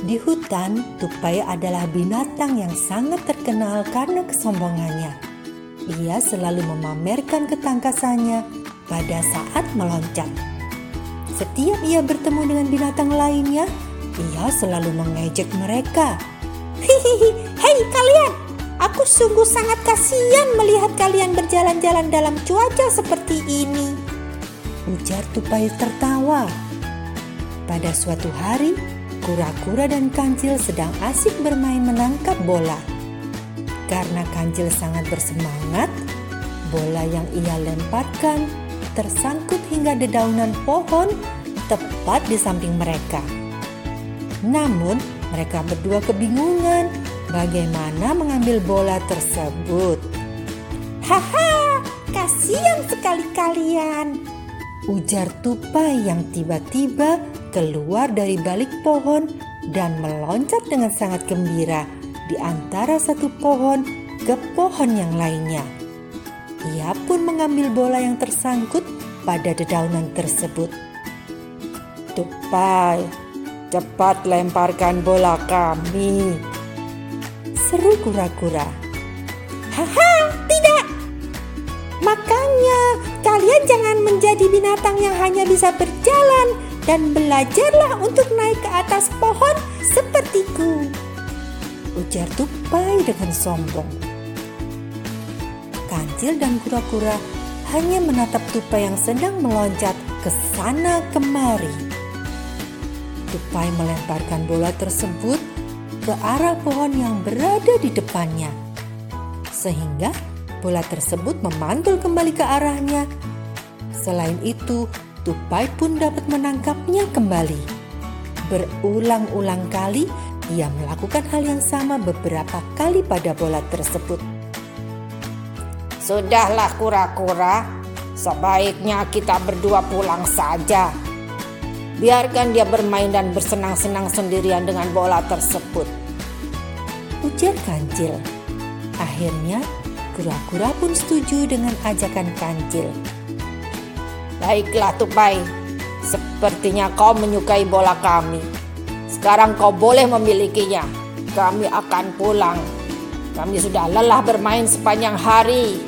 Di hutan, tupai adalah binatang yang sangat terkenal karena kesombongannya. Ia selalu memamerkan ketangkasannya pada saat meloncat. Setiap ia bertemu dengan binatang lainnya, ia selalu mengejek mereka. Hihihi, hei kalian, aku sungguh sangat kasihan melihat kalian berjalan-jalan dalam cuaca seperti ini. Ujar tupai tertawa. Pada suatu hari, Kura-kura dan kancil sedang asik bermain menangkap bola. Karena kancil sangat bersemangat, bola yang ia lemparkan tersangkut hingga dedaunan pohon tepat di samping mereka. Namun, mereka berdua kebingungan bagaimana mengambil bola tersebut. Haha, kasihan sekali kalian. Ujar tupai yang tiba-tiba keluar dari balik pohon dan meloncat dengan sangat gembira di antara satu pohon ke pohon yang lainnya. Ia pun mengambil bola yang tersangkut pada dedaunan tersebut. Tupai, cepat lemparkan bola kami. Seru kura-kura. Haha, tidak. Makanya kalian jangan menjadi binatang yang hanya bisa berjalan dan belajarlah untuk naik ke atas pohon sepertiku. Ujar tupai dengan sombong. Kancil dan kura-kura hanya menatap tupai yang sedang meloncat ke sana kemari. Tupai melemparkan bola tersebut ke arah pohon yang berada di depannya. Sehingga bola tersebut memantul kembali ke arahnya. Selain itu, Tupai pun dapat menangkapnya kembali. Berulang-ulang kali ia melakukan hal yang sama beberapa kali pada bola tersebut. Sudahlah kura-kura, sebaiknya kita berdua pulang saja. Biarkan dia bermain dan bersenang-senang sendirian dengan bola tersebut. Ujar kancil. Akhirnya, kura-kura pun setuju dengan ajakan kancil. Baiklah Tupai, sepertinya kau menyukai bola kami. Sekarang kau boleh memilikinya. Kami akan pulang. Kami sudah lelah bermain sepanjang hari.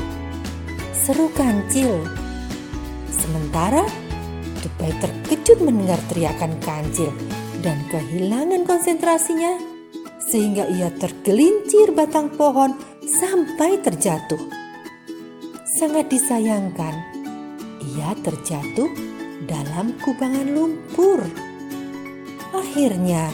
Seru kancil. Sementara Tupai terkejut mendengar teriakan kancil dan kehilangan konsentrasinya sehingga ia tergelincir batang pohon sampai terjatuh. Sangat disayangkan ia terjatuh dalam kubangan lumpur. Akhirnya,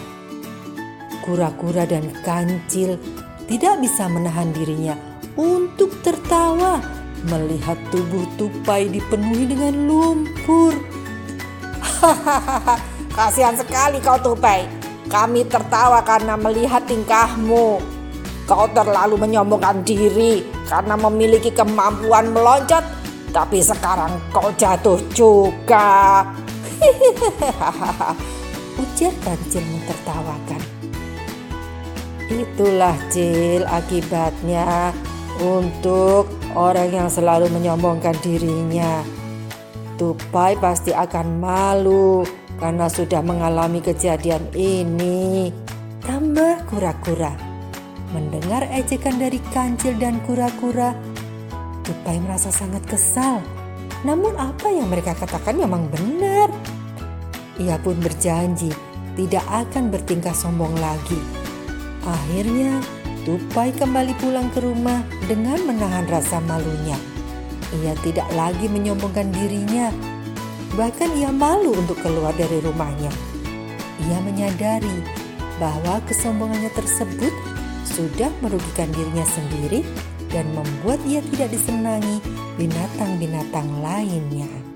kura-kura dan kancil tidak bisa menahan dirinya untuk tertawa melihat tubuh tupai dipenuhi dengan lumpur. Hahaha, kasihan sekali kau tupai. Kami tertawa karena melihat tingkahmu. Kau terlalu menyombongkan diri karena memiliki kemampuan meloncat tapi sekarang kau jatuh juga. Ujar Kancil mentertawakan. Itulah Cil akibatnya untuk orang yang selalu menyombongkan dirinya. Tupai pasti akan malu karena sudah mengalami kejadian ini. Tambah kura-kura. Mendengar ejekan dari kancil dan kura-kura, Tupai merasa sangat kesal. Namun apa yang mereka katakan memang benar. Ia pun berjanji tidak akan bertingkah sombong lagi. Akhirnya Tupai kembali pulang ke rumah dengan menahan rasa malunya. Ia tidak lagi menyombongkan dirinya. Bahkan ia malu untuk keluar dari rumahnya. Ia menyadari bahwa kesombongannya tersebut sudah merugikan dirinya sendiri dan membuat ia tidak disenangi binatang-binatang lainnya.